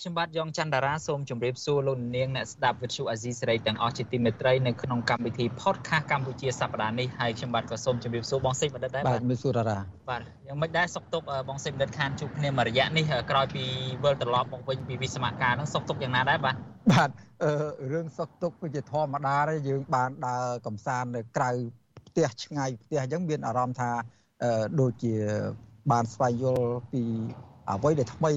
ខ្ញុំបាទយ៉ងច័ន្ទតារាសូមជម្រាបសួរលោកនាងអ្នកស្ដាប់វិទ្យុអាស៊ីសេរីទាំងអស់ជាទីមេត្រីនៅក្នុងកម្មវិធី podcast កម្ពុជាសប្តាហ៍នេះហើយខ្ញុំបាទក៏សូមជម្រាបសួរបងសេចបណ្ឌិតដែរបាទមានសួរតារាបាទយ៉ាងមិនដែរសុខទុក្ខបងសេចបណ្ឌិតខានជួបគ្នាមួយរយៈនេះក្រោយពីវិលត្រឡប់មកវិញពីវិស្មការហ្នឹងសុខទុក្ខយ៉ាងណាដែរបាទបាទអឺរឿងសុខទុក្ខវាជាធម្មតាទេយើងបានដើរកំសាន្តនៅក្រៅផ្ទះឆ្ងាយផ្ទះអញ្ចឹងមានអារម្មណ៍ថាអឺដូចជាបានស្វែងយល់ពីអ្វីដែលថ្មី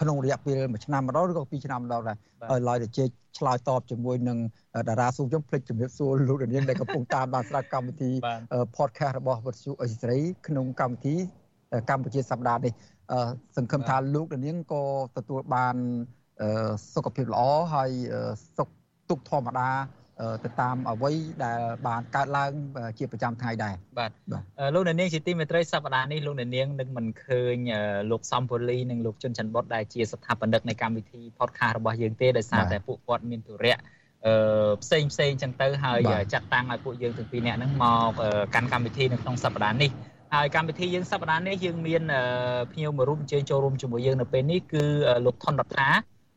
ក្នុងរយៈពេល1ឆ្នាំម្ដងឬក៏2ឆ្នាំម្ដងដែរហើយឡើយតែជែកឆ្លើយតបជាមួយនឹងតារាស៊ូខ្ញុំភ្លេចជំរាបសួរលោកនាងដែលកំពុងតាមដានស្ដាប់កម្មវិធី podcast របស់វិទ្យុអេស៊ីរីក្នុងកម្មវិធីកម្ពុជាសប្តាហ៍នេះសង្ឃឹមថាលោកនាងក៏ទទួលបានសុខភាពល្អហើយសុខទុក្ខធម្មតា ទៅតាមអ្វីដែលបានកើតឡើងជាប្រចាំថ្ងៃដែរបាទលោកអ្នកនាងជាទីមេត្រីសប្តាហ៍នេះលោកអ្នកនាងនឹងមិនឃើញលោកសំពូលីនិងលោកជុនច័ន្ទបុតដែលជាស្ថាបនិកនៃកម្មវិធី podcast របស់យើងទេដោយសារតែពួកគាត់មានទុរៈអឺផ្សេងផ្សេងចឹងទៅហើយចាត់តាំងឲ្យពួកយើងទាំងពីរនាក់ហ្នឹងមកកាន់កម្មវិធីនៅក្នុងសប្តាហ៍នេះហើយកម្មវិធីយើងសប្តាហ៍នេះយើងមានភ្ញៀវមួយរូបអញ្ជើញចូលរួមជាមួយយើងនៅពេលនេះគឺលោកថនរដ្ឋា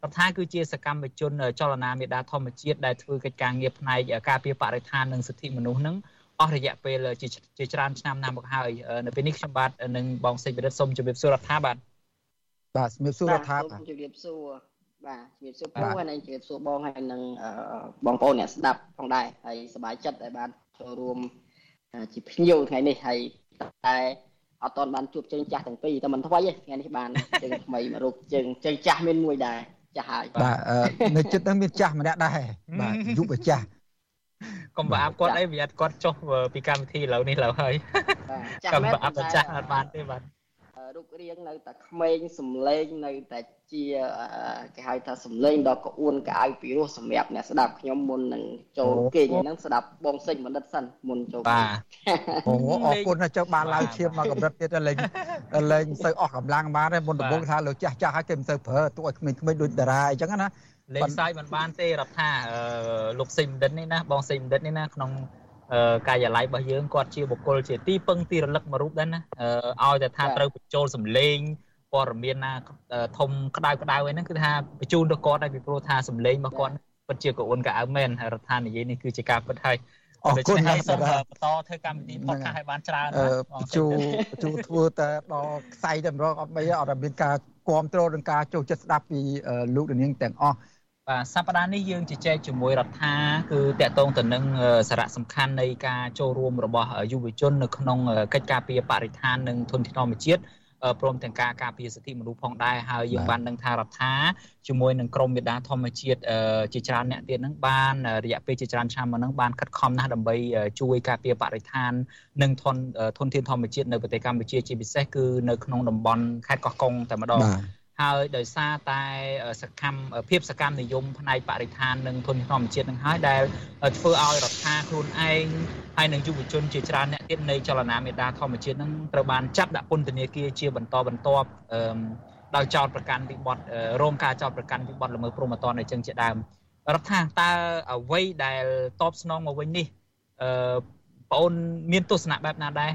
រដ្ឋាគឺជាសកម្មជនចលនាមេដាធម្មជាតិដែលធ្វើកិច្ចការងារផ្នែកការពារបរិស្ថាននិងសិទ្ធិមនុស្សនឹងអស់រយៈពេលជាច្រើនឆ្នាំណាស់មកហើយនៅពេលនេះខ្ញុំបាទនឹងបងសេចក្ដីសូមជម្រាបសួររដ្ឋាបាទបាទជំរាបសួររដ្ឋាបាទជំរាបសួរបាទជំរាបសួរពូហើយនឹងជំរាបសួរបងហើយនឹងបងប្អូនអ្នកស្ដាប់ផងដែរហើយសប្បាយចិត្តដែលបានចូលរួមជាភ្ញៀវថ្ងៃនេះហើយតែអត់ទាន់បានជួបជើងចាស់ទាំងពីរតែមិនថ្មីទេថ្ងៃនេះបានជើងថ្មីមករូបជើងជើងចាស់មានមួយដែរ ចាស់ហើយបាទនៅចិត្តហ្នឹងមានចាស់ម្នាក់ដែរបាទយុវចាស់កុំប្រអាប់គាត់អីវាអត់គាត់ចុះពីកម្មវិធីឥឡូវនេះឥឡូវហើយកុំប្រអាប់ចាស់អត់បានទេបាទ រូបរាងនៅតែក្មេងសំលេងនៅតែជាគេហៅថាសំលេងដ៏ក្អួនកៅអៅពីរោះសម្រាប់អ្នកស្ដាប់ខ្ញុំមុននឹងចូលគេងហ្នឹងស្ដាប់បងសេចបណ្ឌិតសិនមុនចូលបាទអូអរគុណណាស់ចុះបានឡើងឈាមមកកម្រិតទៀតលេងលេងសូវអស់កម្លាំងបានទេមុនដំបូងថាលោកចាស់ចាស់ហើយគេមិនសូវប្រើទោះឲ្យក្មេងៗដូចតារាអញ្ចឹងណាលេងសាយមិនបានទេរដ្ឋាលោកសេចបណ្ឌិតនេះណាបងសេចបណ្ឌិតនេះណាក្នុង កាយឡ័យរបស់យើងគាត់ជាបុគ្គលជាទីពឹងទីរលឹកមួយរូបដែរណាឲ្យតែថាត្រូវបញ្ចូលសម្លេងព័ត៌មានណាធំក្តៅក្តៅហ្នឹងគឺថាបញ្ជូនទៅគាត់ហើយពីព្រោះថាសម្លេងរបស់គាត់ពិតជាកូនកៅអៅមែនហើយរដ្ឋានិយាយនេះគឺជាការពិតហើយអរគុណណាស់សូមបន្តធ្វើកម្មវិធី podcast ឲ្យបានច្រើនជូជូធ្វើតែដល់ខ្សែតែម្ដងអត់បីអត់មានការគ្រប់គ្រងនិងការចូលចិត្តស្ដាប់ពីលោកនាងទាំងអស់ បាទសប្តាហ៍នេះយើងជជែកជាមួយរដ្ឋាគឺតកតងទៅនឹងសារៈសំខាន់នៃការចូលរួមរបស់យុវជននៅក្នុងកិច្ចការពារបរិស្ថាននិងធនធានធម្មជាតិព្រមទាំងការការពារសិទ្ធិមនុស្សផងដែរហើយយើងបានដឹងថារដ្ឋាជាមួយនឹងក្រមមេដាធម្មជាតិជាច្រើនអ្នកទៀតហ្នឹងបានរយៈពេលជាច្រើនឆ្នាំមកហ្នឹងបានខិតខំណាស់ដើម្បីជួយការពារបរិស្ថាននិងធនធនធានធម្មជាតិនៅប្រទេសកម្ពុជាជាពិសេសគឺនៅក្នុងតំបន់ខេត្តកោះកុងតែម្ដង ហើយដោយសារតែសកម្មភាពសកម្មនិយមផ្នែកបរិស្ថាននិងធនធានធម្មជាតិនឹងហើយដែលធ្វើឲ្យរដ្ឋាខ្លួនឯងហើយនិងយុវជនជាច្រើនអ្នកទៀតនៃចលនាមេដាធម្មជាតិនឹងត្រូវបានចាប់ដាក់ពន្ធនាគារជាបន្តបន្ទាប់ដោយចោតប្រកាន់ពីបទរងការចោតប្រកាន់ពីបទល្មើសព្រហ្មទណ្ឌអញ្ចឹងជាដើមរដ្ឋាតើអ្វីដែលតបស្នងមកវិញនេះអឺ បងអូនមានទស្សនៈបែបណាដែរ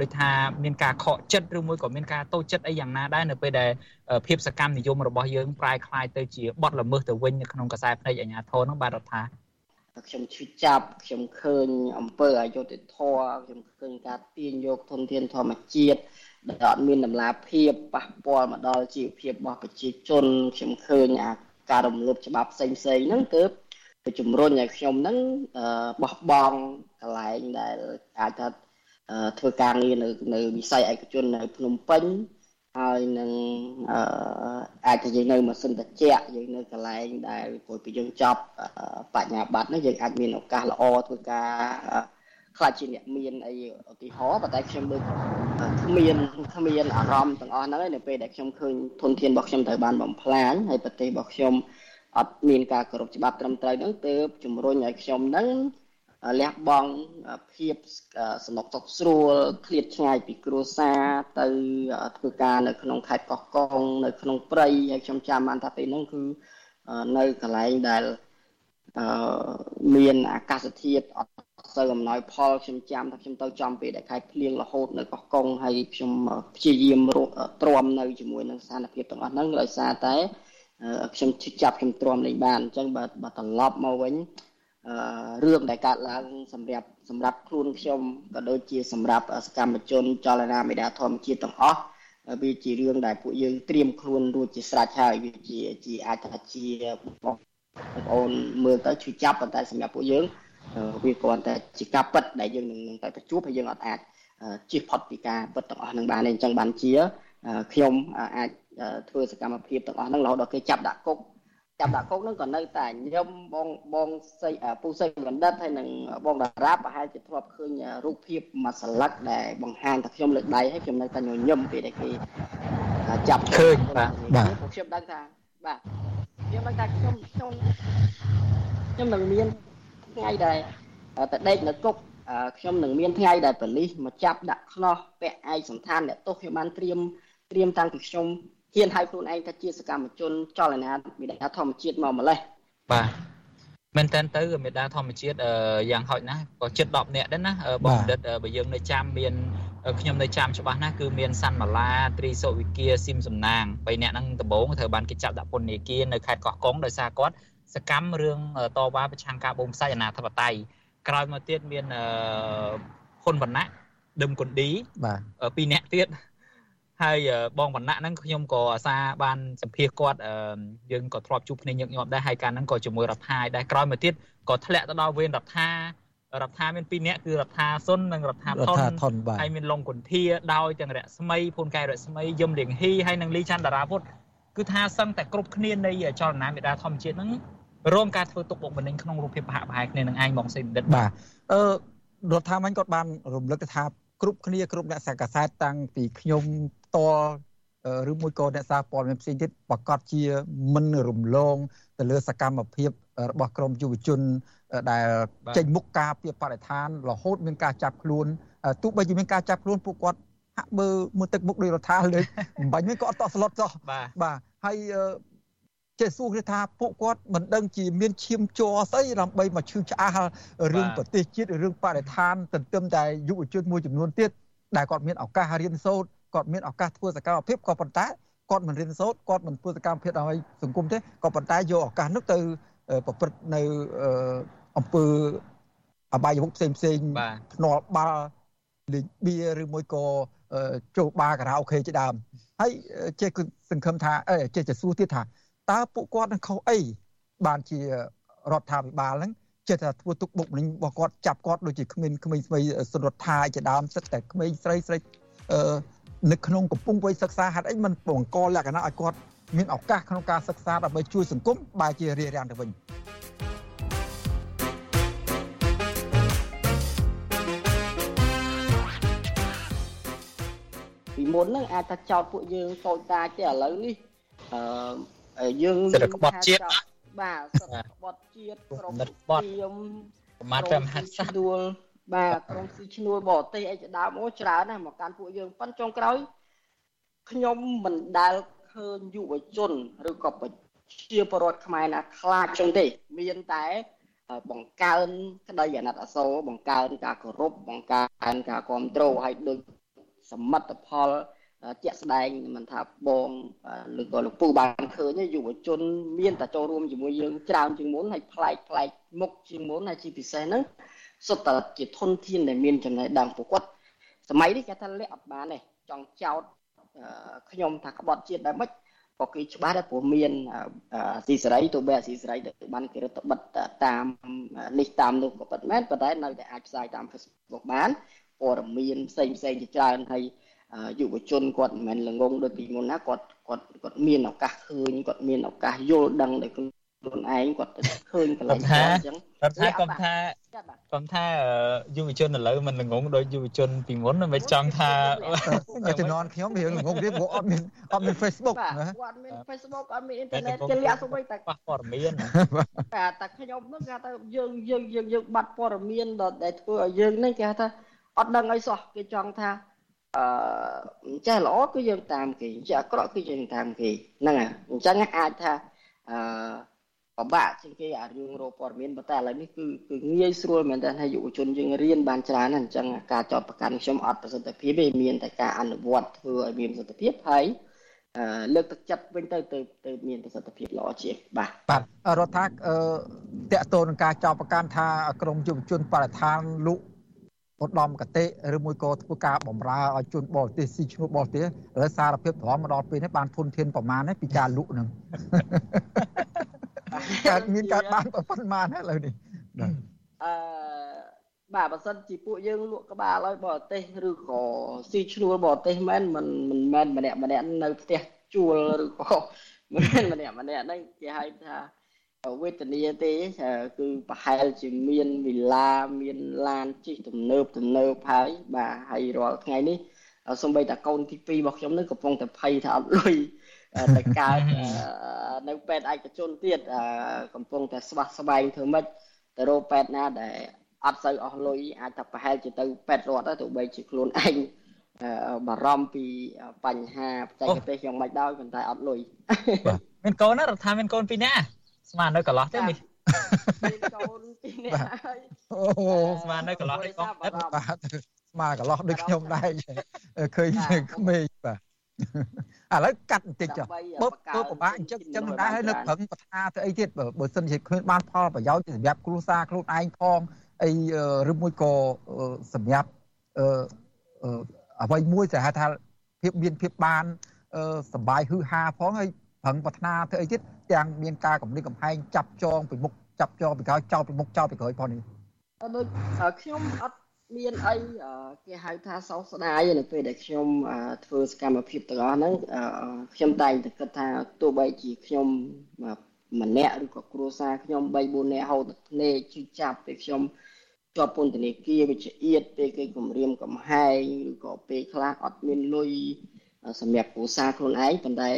ដូចថាមានការខកចិត្តឬមួយក៏មានការតូចចិត្តអីយ៉ាងណាដែរនៅពេលដែលភាពសកម្មនិយមរបស់យើងប្រែคล้ายទៅជាបទល្មើសទៅវិញនៅក្នុងខ្សែភ្នែកអាជ្ញាធរនោះបាទរដ្ឋាខ្ញុំឈឺចាប់ខ្ញុំឃើញអង្គើអយុធធរខ្ញុំឃើញការទាញយកធនធានធម្មជាតិដែលអត់មានតម្លាភាពប៉ះពាល់មកដល់ជីវភាពរបស់ប្រជាជនខ្ញុំឃើញអាការរំលោភច្បាប់ផ្សេងផ្សេងហ្នឹងគឺ ទៅជំរុញឲ្យខ្ញុំហ្នឹងបោះបង់កន្លែងដែលអាចថាធ្វើការងារនៅនៅវិស័យឯកជននៅភ្នំពេញហើយនឹងអាចថាយើងនៅម៉ាស៊ីនត្រជាក់យើងនៅកន្លែងដែលព្រោះពីយើងចប់បញ្ញាបត្រនេះយើងអាចមានឱកាសល្អធ្វើការខ្លាចជាអ្នកមានអីឧទាហរណ៍ប៉ុន្តែខ្ញុំដូចគ្មានគ្មានអារម្មណ៍ទាំងអស់ហ្នឹងឯនៅពេលដែលខ្ញុំឃើញធនធានរបស់ខ្ញុំត្រូវបានបំផ្លាញហើយប្រទេសរបស់ខ្ញុំ អត់មានការគោរពច្បាប់ត្រឹមត្រូវហ្នឹងទើបជំរុញឲ្យខ្ញុំហ្នឹងលះបង់ភាពសំណុកទុកស្រួលឃ្លាតឆ្ងាយពីគ្រួសារទៅធ្វើការនៅក្នុងខេត្តកោះកុងនៅក្នុងព្រៃហើយខ្ញុំចាំបានថាពេលហ្នឹងគឺនៅកន្លែងដែលអឺមានអាកាសធាតុអត់សូវអំណោយផលខ្ញុំចាំថាខ្ញុំទៅចំពេលដែលខែភ្លៀងរហូតនៅកោះកុងហើយខ្ញុំព្យាយាមទ្រាំនៅជាមួយនឹងស្ថានភាពទាំងអស់ហ្នឹងដោយសារតែ ខ្ញុំចាប់ខ្ញុំទ្រាំលេងបានអញ្ចឹងបើបើត្រឡប់មកវិញអឺរឿងដែលកើតឡើងសម្រាប់សម្រាប់ខ្លួនខ្ញុំក៏ដូចជាសម្រាប់សកម្មជនចលនាមេដាធម្មជាតិទាំងអស់វាជារឿងដែលពួកយើងត្រៀមខ្លួនរួចជាស្រេចហើយវាជាជាអាចថាជាបងប្អូនមើលទៅឈឺចាប់ប៉ុន្តែសម្រាប់ពួកយើងវាគ្រាន់តែជាការពិតដែលយើងនឹងតែប្រជួបហើយយើងអត់អាចជៀសផុតពីការពិតទាំងអស់នឹងបានទេអញ្ចឹងបានជាខ្ញុំអាចធ្វើសកម្មភាពទាំងអស់ហ្នឹងរហូតដល់គេចាប់ដាក់គុកចាប់ដាក់គុកហ្នឹងក៏នៅតែខ្ញុំបងបងសីពូសីបណ្ឌិតហើយនឹងបងតារាប្រហែលជាធ្លាប់ឃើញរូបភាពមួយស្លឹកដែលបង្ហាញថាខ្ញុំលើកដៃហើយខ្ញុំនៅតែញញឹមពេលដែលគេចាប់ឃើញបាទបាទខ្ញុំដឹងថាបាទខ្ញុំដឹងថាខ្ញុំខ្ញុំខ្ញុំនឹងមានថ្ងៃដែលតដេកនៅគុកខ្ញុំនឹងមានថ្ងៃដែលប៉ូលីសមកចាប់ដាក់ខ្នោះពាក់ឯកសន្តានអ្នកទោសខ្ញុំបានត្រៀមត្រៀមតាំងពីខ្ញុំ ហ៊ានហៅខ្លួនឯងថាជាសកម្មជនចលនាមេដាធម្មជាតិមកម្លេះបាទមែនតើទៅមេដាធម្មជាតិយ៉ាងហោចណាស់ក៏ជិត10នាក់ដែរណាបងបណ្ឌិតបើយើងនៅចាំមានខ្ញុំនៅចាំច្បាស់ណាស់គឺមានសាន់ម៉ាឡាត្រីសុវិគាស៊ីមសំណាង3នាក់ហ្នឹងដំបូងត្រូវបានគេចាប់ដាក់ពន្ធនាគារនៅខេត្តកោះកុងដោយសារគាត់សកម្មរឿងតវ៉ាប្រឆាំងការបូមផ្សាច់អនាធិបតេយ្យក្រោយមកទៀតមានហ៊ុនវណ្ណៈដឹមគុនឌីបាទពីរនាក់ទៀត ហើយបងវណ្ណៈហ្នឹងខ្ញុំក៏អាសាបានសម្ភាសគាត់យើងក៏ធ្លាប់ជួបគ្នាញឹកញាប់ដែរហើយកាលហ្នឹងក៏ជាមួយរដ្ឋាយដែរក្រោយមកទៀតក៏ធ្លាក់ទៅដល់វេនរដ្ឋារដ្ឋាមាន2នាក់គឺរដ្ឋាសុននិងរដ្ឋាថនហើយមានលងគុន្ធាដោយទាំងរស្មីភូនកែរស្មីយមលៀងហ៊ីហើយនិងលីច័ន្ទតារាពុទ្ធគឺថាសឹងតែគ្រប់គ្នានៃចលនាមេដាធម្មជាតិហ្នឹងរងការធ្វើទុកបុកម្នេញក្នុងរូបភាពប្រហាក់ប្រហែលគ្នានឹងឯងបងសេនដិតបាទអឺរដ្ឋាភិបាលគាត់បានរំលឹកថាគ្រប់គ្នាគ្រប់អ្នកសាកសែតតាំងពីខ្ញុំ តឬមួយក៏អ្នកសារព័ត៌មានផ្សេងទៀតប្រកាសជាមិនរំលងទៅលើសកម្មភាពរបស់ក្រមយុវជនដែលចេញមុខការពីបរិស្ថានរហូតមានការចាប់ខ្លួនទោះបីជាមានការចាប់ខ្លួនពួកគាត់ហាក់មើលមើលទឹកមុខដោយរដ្ឋាលើមិនបាញ់វិញក៏អត់តក់ស្លុតសោះបាទហើយចេះសួរគេថាពួកគាត់មិនដឹងជាមានឈាមជ័រស្អីដើម្បីមកឈឺឆ្អះរឿងប្រទេសជាតិរឿងបរិស្ថានទន្ទឹមតែយុវជនមួយចំនួនទៀតដែលគាត់មានឱកាសរៀនសូត្រ គាត់មានឱកាសធ្វើសកម្មភាពក៏ប៉ុន្តែគាត់មិនរៀនសូត្រគាត់មិនធ្វើសកម្មភាពឲ្យសង្គមទេក៏ប៉ុន្តែយកឱកាសនោះទៅប្រព្រឹត្តនៅអំពើអបាយមុខផ្សេងផ្សេងភ្នាល់បាល់លេងបៀឬមួយក៏ចូលបារការ៉ាអូខេជាដើមហើយចេះគឺសង្ឃឹមថាអេចេះจะសួរទៀតថាតើពួកគាត់នឹងខុសអីបានជារដ្ឋាភិបាលហ្នឹងចិត្តថាធ្វើទុកបុកម្នេញរបស់គាត់ចាប់គាត់ដូចជាក្មេងក្មេងស្មីសុនរដ្ឋាជាដើមសិតតែក្មេងស្រីស្រីអឺ នៅក្នុងកំពុងវ័យសិក្សាហាត់អីมันបង្កលក្ខណៈឲ្យគាត់មានឱកាសក្នុងការសិក្សាដើម្បីជួយសង្គមបែរជារារាំងទៅវិញពីមុនហ្នឹងអាចថាចោតពួកយើងតូចតាចទេឥឡូវនេះអឺយើងសិទ្ធិក្បត់ជាតិបាទសិទ្ធិក្បត់ជាតិក្រុមបត់ប្រមាថព្រះមហាក្សត្រដួល បាទក្រុមស៊ីឈ្នួលបរទេសអីជាដើមអូច្រើនណាស់មកកាន់ពួកយើងប៉ុន្តែចុងក្រោយខ្ញុំមិនដែលឃើញយុវជនឬក៏ប្រជាពលរដ្ឋខ្មែរណាខ្លាចចឹងទេ មានតែបង្កើនក្តីអាណិតអាសូរបង្កើនការគោរពបង្កើនការគ្រប់គ្រងឲ្យដូចសមិទ្ធផលជាក់ស្ដែងមិនថាបងឬក៏លោកពូបានឃើញយុវជនមានតែចូលរួមជាមួយយើងច្រើនជាងមុនហើយប្លែកប្លែកមុខជាងមុនហើយជាពិសេសហ្នឹង សុទ្ធតែជាធនធានដែលមានចំណេះដឹងពួកគាត់សម័យនេះគេថាលាក់អត់បានទេចង់ចោតខ្ញុំថាក្បត់ជាតិដែរមិនក៏គេច្បាស់ដែរព្រោះមានស៊ីសេរីទោះបីស៊ីសេរីទៅបានគេរដ្ឋបិទតាមនេះតាមនោះក៏ពិតមែនប៉ុន្តែនៅតែអាចផ្សាយតាម Facebook បានព័ត៌មានផ្សេងផ្សេងជាច្រើនហើយយុវជនគាត់មិនមែនល្ងងដូចពីមុនណាគាត់គាត់គាត់មានឱកាសឃើញគាត់មានឱកាសយល់ដឹងដោយខ្លួន ខ្លួនឯងគាត់ទៅឃើញកន្លែងគាត់អញ្ចឹងរដ្ឋាកុំថាកុំថាយុវជនឥឡូវមិនងងដោយយុវជនពីមុនមិនចង់ថាជំនាន់ខ្ញុំរៀងងងទៀតព្រោះអត់មានអត់មាន Facebook ណាគាត់មាន Facebook អត់មានអ៊ីនធឺណិតគេលាក់ស្វ័យតែប៉ះព័ត៌មានតែតែខ្ញុំហ្នឹងគេថាយើងយើងយើងយើងបាត់ព័ត៌មានដែលធ្វើឲ្យយើងហ្នឹងគេថាអត់ដឹងអីសោះគេចង់ថាអឺចេះល្អគឺយើងតាមគេចេះអាក្រក់គឺយើងតាមគេហ្នឹងហើយអញ្ចឹងអាចថាអឺ ពិបាកជាងគេអារឿងរកព័ត៌មានប៉ុន្តែឥឡូវនេះគឺគឺងាយស្រួលមែនតើយុវជនយើងរៀនបានច្រើនណាស់អញ្ចឹងការចោតប្រកាន់ខ្ញុំអត់ប្រសិទ្ធភាពទេមានតែការអនុវត្តធ្វើឲ្យមានប្រសិទ្ធភាពហើយលើកទឹកចិត្តវិញទៅទៅទៅមានប្រសិទ្ធភាពល្អជាងបាទបាទរដ្ឋាភិបាលតកតូននឹងការចោតប្រកាន់ថាក្រមយុវជនបរិស្ថានលុឧត្តមកតេឬមួយក៏ធ្វើការបំរើឲ្យជនបរទេសស៊ីឈ្នួលបរទេសឥឡូវសារភាពព្រមមកដល់ពេលនេះបានធនធានប្រមាណហើយពីការលក់នឹង កើតមានកើតបានប៉ុន្មានហើយឥឡូវនេះអឺបាទបើសិនជាពួកយើងលក់ក្បាលឲ្យបរទេសឬក៏ស៊ីឈ្នួលបរទេសមែនមិនមិនមែនម្នាក់ម្នាក់នៅផ្ទះជួលឬក៏មិនមែនម្នាក់ម្នាក់ហ្នឹងគេហៅថាវេទនាទេគឺប្រហែលជាមានវិឡាមានឡានជិះទំនើបទំនើបហើយបាទហើយរាល់ថ្ងៃនេះសំបីតាកូនទី2របស់ខ្ញុំនឹងកំពុងតែភ័យថាអត់លុយទៅកើត នៅពេទ្យឯកជនទៀតកំពុងតែស្វះស្វែងធ្វើម៉េចទៅរកពេទ្យណាដែលអត់សូវអស់លុយអាចថាប្រហែលជាទៅពេទ្យរដ្ឋទៅទោះបីជាខ្លួនឯងបារម្ភពីបញ្ហាបច្ចេកទេសយ៉ាងម៉េចដោយប៉ុន្តែអត់លុយមានកូនណារដ្ឋាមិនកូនពីរនាក់ស្មាននៅកន្លោះទេនេះមានកូនពីរនាក់ហើយអូស្មាននៅកន្លោះនេះកូនបាទស្មាកន្លោះដូចខ្ញុំដែរឃើញក្មេងបាទ ឥឡូវកាត់បន្តិចចុះបើបើពិបាកអញ្ចឹងអញ្ចឹងដែរហើយនៅប្រឹងបថាទៅអីទៀតបើសិនជាគ្មានបានផលប្រយោជន៍សម្រាប់គ្រួសារខ្លួនឯងផងអីឬមួយក៏សម្រាប់អឺអ្វីមួយដែលហៅថាភាពមានភាពបានសបាយហឺហាផងហើយប្រឹងប្រាថ្នាធ្វើអីទៀតទាំងមានការកម្រិតកំហែងចាប់ចងពីមុខចាប់ចងពីក្រោយចោលពីមុខចោលពីក្រោយផងនេះដូចខ្ញុំអត់ មានអីគេហៅថាសោកស្ដាយនៅពេលដែលខ្ញុំធ្វើសកម្មភាពទាំងអស់ហ្នឹងខ្ញុំតែងតែគិតថាទោះបីជាខ្ញុំម្នាក់ឬក៏គ្រួសារខ្ញុំ3 4នាក់ហូតភ្នែកជិះចាប់ពេលខ្ញុំជាប់ពន្ធនាគារវិជ្ជាអៀតពេលគេគម្រាមកំហែងឬក៏ពេលខ្លះអត់មានលុយសម្រាប់គ្រួសារខ្លួនឯងប៉ុន្តែ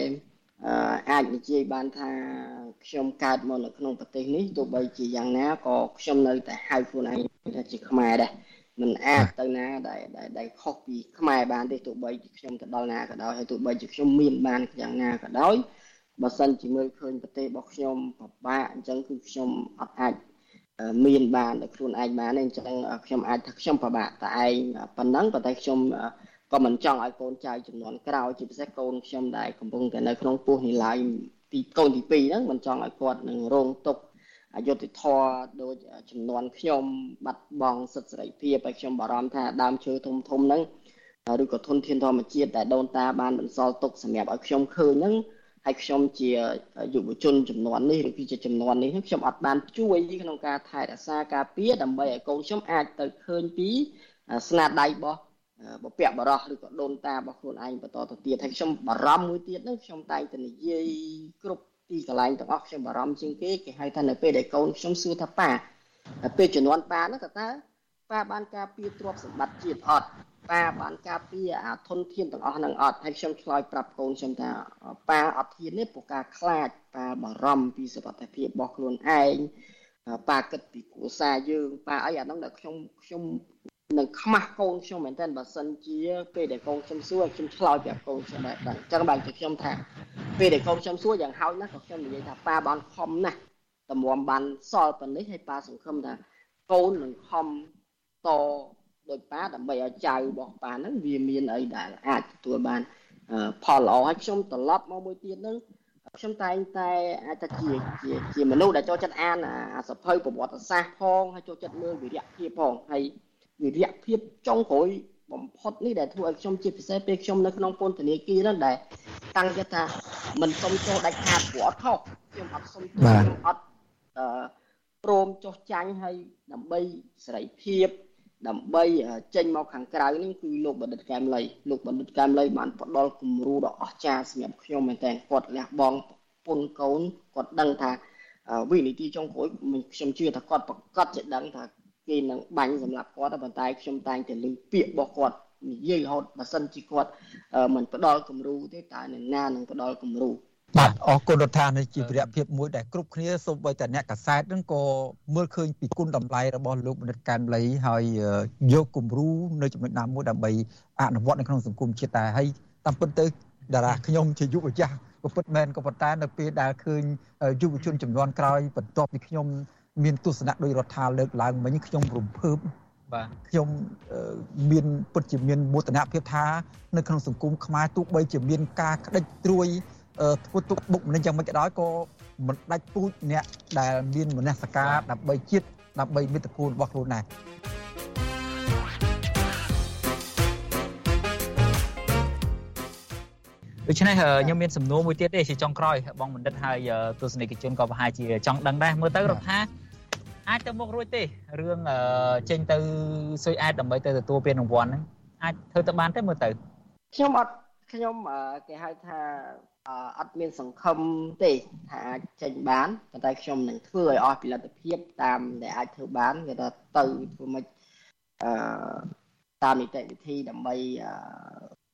អាចនិយាយបានថាខ្ញុំកើតមកនៅក្នុងប្រទេសនេះទោះបីជាយ៉ាងណាក៏ខ្ញុំនៅតែហៅខ្លួនឯងថាជាខ្មែរដែរ មិនអាចទៅណាដែលដែលខុសពីខ្មែរបានទេទោះបីជាខ្ញុំទៅដល់ណាក៏ដោយហើយទោះបីជាខ្ញុំមានបានយ៉ាងណាក៏ដោយបើសិនជាមើលឃើញប្រទេសរបស់ខ្ញុំពិបាកអញ្ចឹងគឺខ្ញុំអត់អាចមានបានដល់ខ្លួនឯងបានទេអញ្ចឹងខ្ញុំអាចថាខ្ញុំពិបាកតែឯងប៉ុណ្ណឹងប៉ុន្តែខ្ញុំក៏មិនចង់ឲ្យកូនចៅចំនួនក្រោយជាពិសេសកូនខ្ញុំដែលកំពុងតែនៅក្នុងពោះនេះឡើយទីកូនទី2ហ្នឹងមិនចង់ឲ្យគាត់នឹងរងទុក្ខ អយុត្តិធម៌ដូចចំនួនខ្ញុំបាត់បង់សិទ្ធិសេរីភាពហើយខ្ញុំបារម្ភថាដើមឈើធំធំហ្នឹងឬក៏ធនធានធម្មជាតិដែលដូនតាបានបន្សល់ទុកសម្រាប់ឲ្យខ្ញុំឃើញហ្នឹងហើយខ្ញុំជាយុវជនចំនួននេះឬគឺជាចំនួននេះខ្ញុំអត់បានជួយក្នុងការថែរក្សាការពារដើម្បីឲ្យកូនខ្ញុំអាចទៅឃើញពីស្នាដៃរបស់បពៈបរោះឬក៏ដូនតារបស់ខ្លួនឯងបន្តទៅទៀតហើយខ្ញុំបារម្ភមួយទៀតហ្នឹងខ្ញុំតែងតែនិយាយគ្រប់ ទីកន្លែងទាំងអស់ខ្ញុំបារម្ភជាងគេគេហៅថានៅពេលដែលកូនខ្ញុំសួរថាប៉ាពេលជំនាន់ប៉ាហ្នឹងក៏តើប៉ាបានការពារទ្រព្យសម្បត្តិជាតិអត់ប៉ាបានការពារអាធនធានទាំងអស់ហ្នឹងអត់ហើយខ្ញុំឆ្លើយប្រាប់កូនខ្ញុំថាប៉ាអត់ធានទេព្រោះការខ្លាចប៉ាបារម្ភពីសុខភាពរបស់ខ្លួនឯងប៉ាគិតពីគ្រួសារយើងប៉ាអីអាហ្នឹងដែលខ្ញុំខ្ញុំនឹងខ្មាស់កូនខ្ញុំមែនតើបើសិនជាពេលដែលកូនខ្ញុំសួរខ្ញុំឆ្លើយប្រាប់កូនខ្ញុំដែរអញ្ចឹងបែរជាខ្ញុំថា ពេលដែលកូនខ្ញុំសួរយ៉ាងហោចណាស់ក៏ខ្ញុំនិយាយថាប៉ាបានខំណាស់តម្រាំបានសល់ប៉ុណ្នេះហើយប៉ាសង្ឃឹមថាកូននឹងខំតដោយប៉ាដើម្បីឲ្យចៅរបស់ប៉ាហ្នឹងវាមានអីដែលអាចទទួលបានផលល្អហើយខ្ញុំត្រឡប់មកមួយទៀតហ្នឹងខ្ញុំតែងតែអាចថាជាជាជាមនុស្សដែលចូលចិត្តអានអាសភៅប្រវត្តិសាស្ត្រផងហើយចូលចិត្តមើលវិរៈភាពផងហើយវិរៈភាពចុងក្រោយ បំផុតនេះដែលធ្វើឲ្យខ្ញុំជាពិសេសពេលខ្ញុំនៅក្នុងពន្ធនាគារហ្នឹងដែលតាំងចិត្តថាមិនសុំចុះដាច់ខាតព្រោះអត់ខុសខ្ញុំអត់សុំទោសខ្ញុំអត់អឺព្រមចុះចាញ់ឲ្យដើម្បីសេរីភាពដើម្បីចេញមកខាងក្រៅនេះគឺលោកបណ្ឌិតកែមលីលោកបណ្ឌិតកែមលីបានផ្ដល់គំរូដ៏អស្ចារ្យសម្រាប់ខ្ញុំមែនតើគាត់លះបង់ពុនកូនគាត់ដឹងថាវិនិច្ឆ័យចុងក្រោយខ្ញុំជឿថាគាត់ប្រកាសជាដឹងថា គេនឹងបាញ់សម្រាប់គាត់តែប៉ុន្តែខ្ញុំតែងតែលើពាក្យរបស់គាត់និយាយរហូតបើសិនជាគាត់មិនផ្ដល់គំរូទេតើអ្នកណានឹងផ្ដល់គំរូបាទអរគុណរដ្ឋានេះជាវិរៈភាពមួយដែលគ្រប់គ្នាសូម្បីតែអ្នកកសែតនឹងក៏មើលឃើញពីគុណតម្លៃរបស់លោកមនិតកែមលីហើយយកគំរូនៅចំណុចណាមួយដើម្បីអនុវត្តនៅក្នុងសង្គមជាតិតែហើយតាមពិតទៅតារាខ្ញុំជាយុវចាស់ក៏ពិតមែនក៏ប៉ុន្តែនៅពេលដែលឃើញយុវជនចំនួនក្រោយបន្ទាប់ពីខ្ញុំ មានទស្សនៈដោយរដ្ឋាលើកឡើងមិញខ្ញុំរំភើបបាទខ្ញុំមានពិតជាមានមោទនភាពថានៅក្នុងសង្គមខ្មែរទោះបីជាមានការក្តិចត្រួយធ្វើទុកបុកម្នេញយ៉ាងម៉េចក៏ដោយក៏មិនដាច់ពូជអ្នកដែលមានមនសិការដើម្បីជាតិដើម្បីមិត្តភូមិរបស់ខ្លួនដែរ ដូច្នេះខ្ញុំមានសំណួរមួយទៀតទេជាចុងក្រោយបងបណ្ឌិតហើយទស្សនិកជនក៏ប្រហែលជាចង់ដឹងដែរមើលទៅរដ្ឋាអាចទៅមុខរួចទេរឿងចេញទៅស៊ុយអែតដើម្បីទៅទទួលពានរង្វាន់ហ្នឹងអាចធ្វើទៅបានទេមើលទៅខ្ញុំអត់ខ្ញុំគេហៅថាអត់មានសង្ឃឹមទេថាអាចចេញបានប៉ុន្តែខ្ញុំនឹងធ្វើឲ្យអស់ពីលទ្ធភាពតាមដែលអាចធ្វើបានគេថាទៅធ្វើមិនអឺតាមនីតិវិធីដើម្បី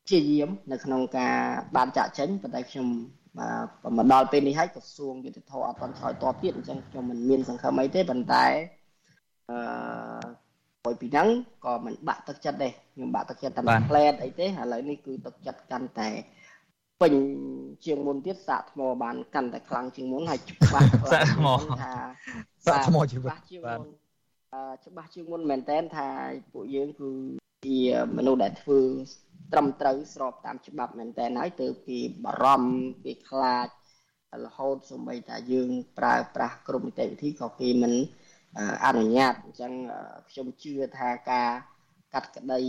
ព្យាយាមនៅក្នុងការបានចាក់ចេញប៉ុន្តែខ្ញុំមកដល់ពេលនេះហើយក្រសួងយុទ្ធភ័ពអត់ទាន់ឆ្លើយតបទៀតអញ្ចឹងខ្ញុំមិនមានសង្ឃឹមអីទេប៉ុន្តែអឺព្រោះពីហ្នឹងក៏មិនបាក់ទឹកចិត្តដែរខ្ញុំបាក់ទឹកចិត្តតែផ្លែតអីទេឥឡូវនេះគឺទឹកចិត្តកាន់តែពេញជាងមុនទៀតសាកថ្មបានកាន់តែខ្លាំងជាងមុនហើយច្បាស់សាកថ្មថាសាកថ្មជីវិតច្បាស់ជាងមុនអឺច្បាស់ជាងមុនមែនតើថាពួកយើងគឺ ជាមនុស្សដែលធ្វើត្រឹមត្រូវស្របតាមច្បាប់មែនតើហើយទៅគេបារម្ភគេខ្លាចរហូតសូម្បីតែយើងប្រើប្រាស់គ្រប់នីតិវិធីក៏គេមិនអនុញ្ញាតអញ្ចឹងខ្ញុំជឿថាការកាត់ក្តី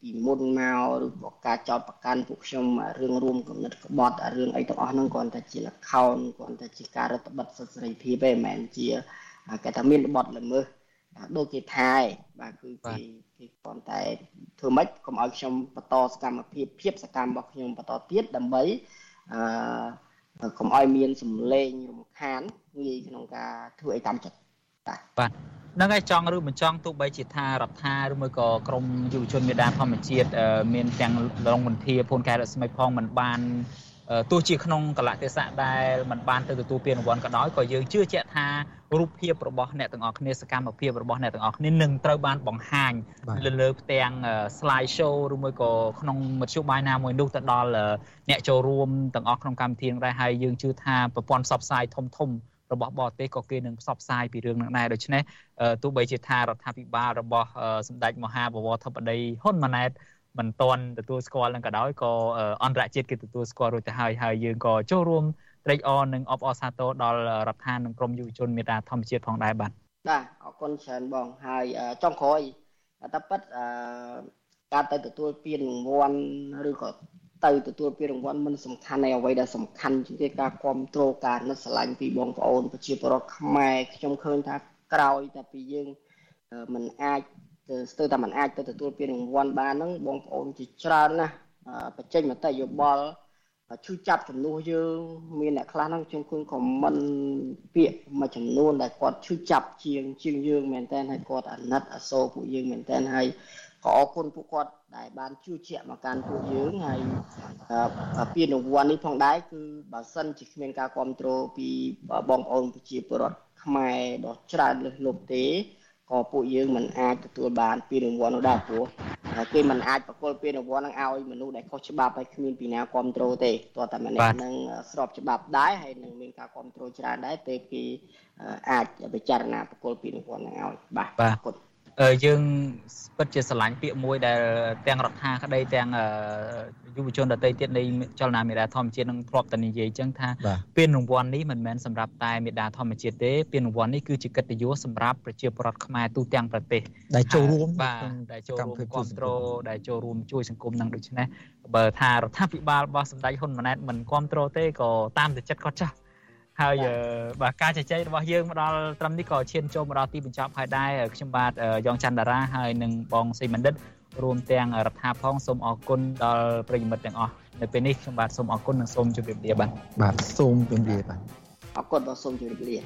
ពីមុនមកឬក៏ការចោតប្រកាន់ពួកខ្ញុំរឿងរួមគំនិតក្បត់រឿងអីទាំងអស់ហ្នឹងគ្រាន់តែជាលខោនគ្រាន់តែជាការរដ្ឋបတ်សិទ្ធិសេរីភាពទេមិនមែនជាគេថាមានបទល្មើស ដូចគេថាឯងបាទគឺគេគេគ្រាន់តែធ្វើម៉េចកុំឲ្យខ្ញុំបន្តសកម្មភាពភាពសកម្មរបស់ខ្ញុំបន្តទៀតដើម្បីអឺកុំឲ្យមានសម្លេងរំខានងាយក្នុងការធ្វើអីតាមចិត្តបាទបាទនឹងឯងចង់ឬមិនចង់ទោះបីជាថារដ្ឋាឬមួយក៏ក្រមយុវជនមេដាធម្មជាតិមានទាំងរងមន្ធាភូនកែរស្មីផងមិនបាន ទោះជាក្នុងកលៈទេសៈដែលมันបានទៅទទួលពានរង្វាន់ក៏ដោយក៏យើងជឿជាក់ថារូបភាពរបស់អ្នកទាំងអស់គ្នាសកម្មភាពរបស់អ្នកទាំងអស់គ្នានឹងត្រូវបានបង្ហាញលើលើផ្ទាំង slide show ឬមួយក៏ក្នុងមធ្យោបាយណាមួយនោះទៅដល់អ្នកចូលរួមទាំងអស់ក្នុងកម្មវិធីនឹងដែរហើយយើងជឿថាប្រព័ន្ធផ្សព្វផ្សាយធំធំរបស់បរទេសក៏គេនឹងផ្សព្វផ្សាយពីរឿងនឹងដែរដូច្នេះទោះបីជាថារដ្ឋាភិបាលរបស់សម្ដេចមហាបវរធិបតីហ៊ុនម៉ាណែត មិនទាន់ទទួលស្គាល់នឹងក៏ដោយក៏អន្តរជាតិគេទទួលស្គាល់រួចទៅហើយហើយយើងក៏ចូលរួមត្រេកអរនិងអបអរសាទរដល់រដ្ឋាភិបាលនិងក្រមយុវជនមេតាធម្មជាតិផងដែរបាទបាទអរគុណច្រើនបងហើយចុងក្រោយតែប៉ិតអឺការទៅទទួលពានរង្វាន់ឬក៏ទៅទទួលពានរង្វាន់មិនសំខាន់ឯអ្វីដែលសំខាន់ជាងគេការគ្រប់គ្រងការនឹកស្រឡាញ់ពីបងប្អូនប្រជាពលរដ្ឋខ្មែរខ្ញុំឃើញថាក្រោយតែពីយើងមិនអាច ស្ទើរតែមិនអាចទៅទទួលពានរង្វាន់បានហ្នឹងបងប្អូនជាច្រើនណាស់បញ្ចេញមតិយោបល់ឈឺចាប់ចំនួនយើងមានអ្នកខ្លះហ្នឹងខ្ញុំឃើញខមមិនពាក្យមួយចំនួនដែលគាត់ឈឺចាប់ជាងជាងយើងមែនតើហើយគាត់អាណិតអាសូរពួកយើងមែនតើហើយក៏អរគុណពួកគាត់ដែលបានជឿជាក់មកកាន់ពួកយើងហើយពានរង្វាន់នេះផងដែរគឺបើសិនជាគ្មានការគ្រប់គ្រងពីបងប្អូនប្រជាពលរដ្ឋខ្មែរដ៏ច្រើនលើសលប់ទេ ក៏ពួកយើងមិនអាចទទួលបានពានរង្វាន់នោះដែរព្រោះគេមិនអាចប្រគល់ពានរង្វាន់នឹងឲ្យមនុស្សដែលខុសច្បាប់ហើយគ្មានពីណាគ្រប់គ្រងទេទោះតែម្នាក់នឹងស្របច្បាប់ដែរហើយនឹងមានការគ្រប់គ្រងច្រើនដែរទេគេអាចពិចារណាប្រគល់ពានរង្វាន់នឹងឲ្យបាទបាទគុណ យើងពិតជាស្រឡាញ់ពាក្យមួយដែលទាំងរដ្ឋាក្តីទាំងយុវជនដទៃទៀតនៃចលនាមេដាធម្មជាតិនឹងធ្លាប់តែនិយាយចឹងថាពានរង្វាន់នេះមិនមែនសម្រាប់តែមេដាធម្មជាតិទេពានរង្វាន់នេះគឺជាកិត្តិយសសម្រាប់ប្រជាពលរដ្ឋខ្មែរទូទាំងប្រទេសដែលចូលរួមបាទដែលចូលរួមគ្រប់គ្រងដែលចូលរួមជួយសង្គមនឹងដូច្នេះបើថារដ្ឋាភិបាលរបស់សម្ដេចហ៊ុនម៉ាណែតមិនគ្រប់គ្រងទេក៏តាមតែចិត្តគាត់ចាស់ ហើយបាទការជជែករបស់យើងមកដល់ត្រឹមនេះក៏ឈានចូលមកដល់ទីបញ្ចប់ហើយដែរខ្ញុំបាទយ៉ងច័ន្ទតារាហើយនិងបងសីមណ្ឌិតរួមទាំងរដ្ឋាផងសូមអរគុណដល់ប្រិយមិត្តទាំងអស់នៅពេលនេះខ្ញុំបាទសូមអរគុណនិងសូមជម្រាបលាបាទបាទសូមជម្រាបបាទអរគុណដល់សូមជម្រាបលា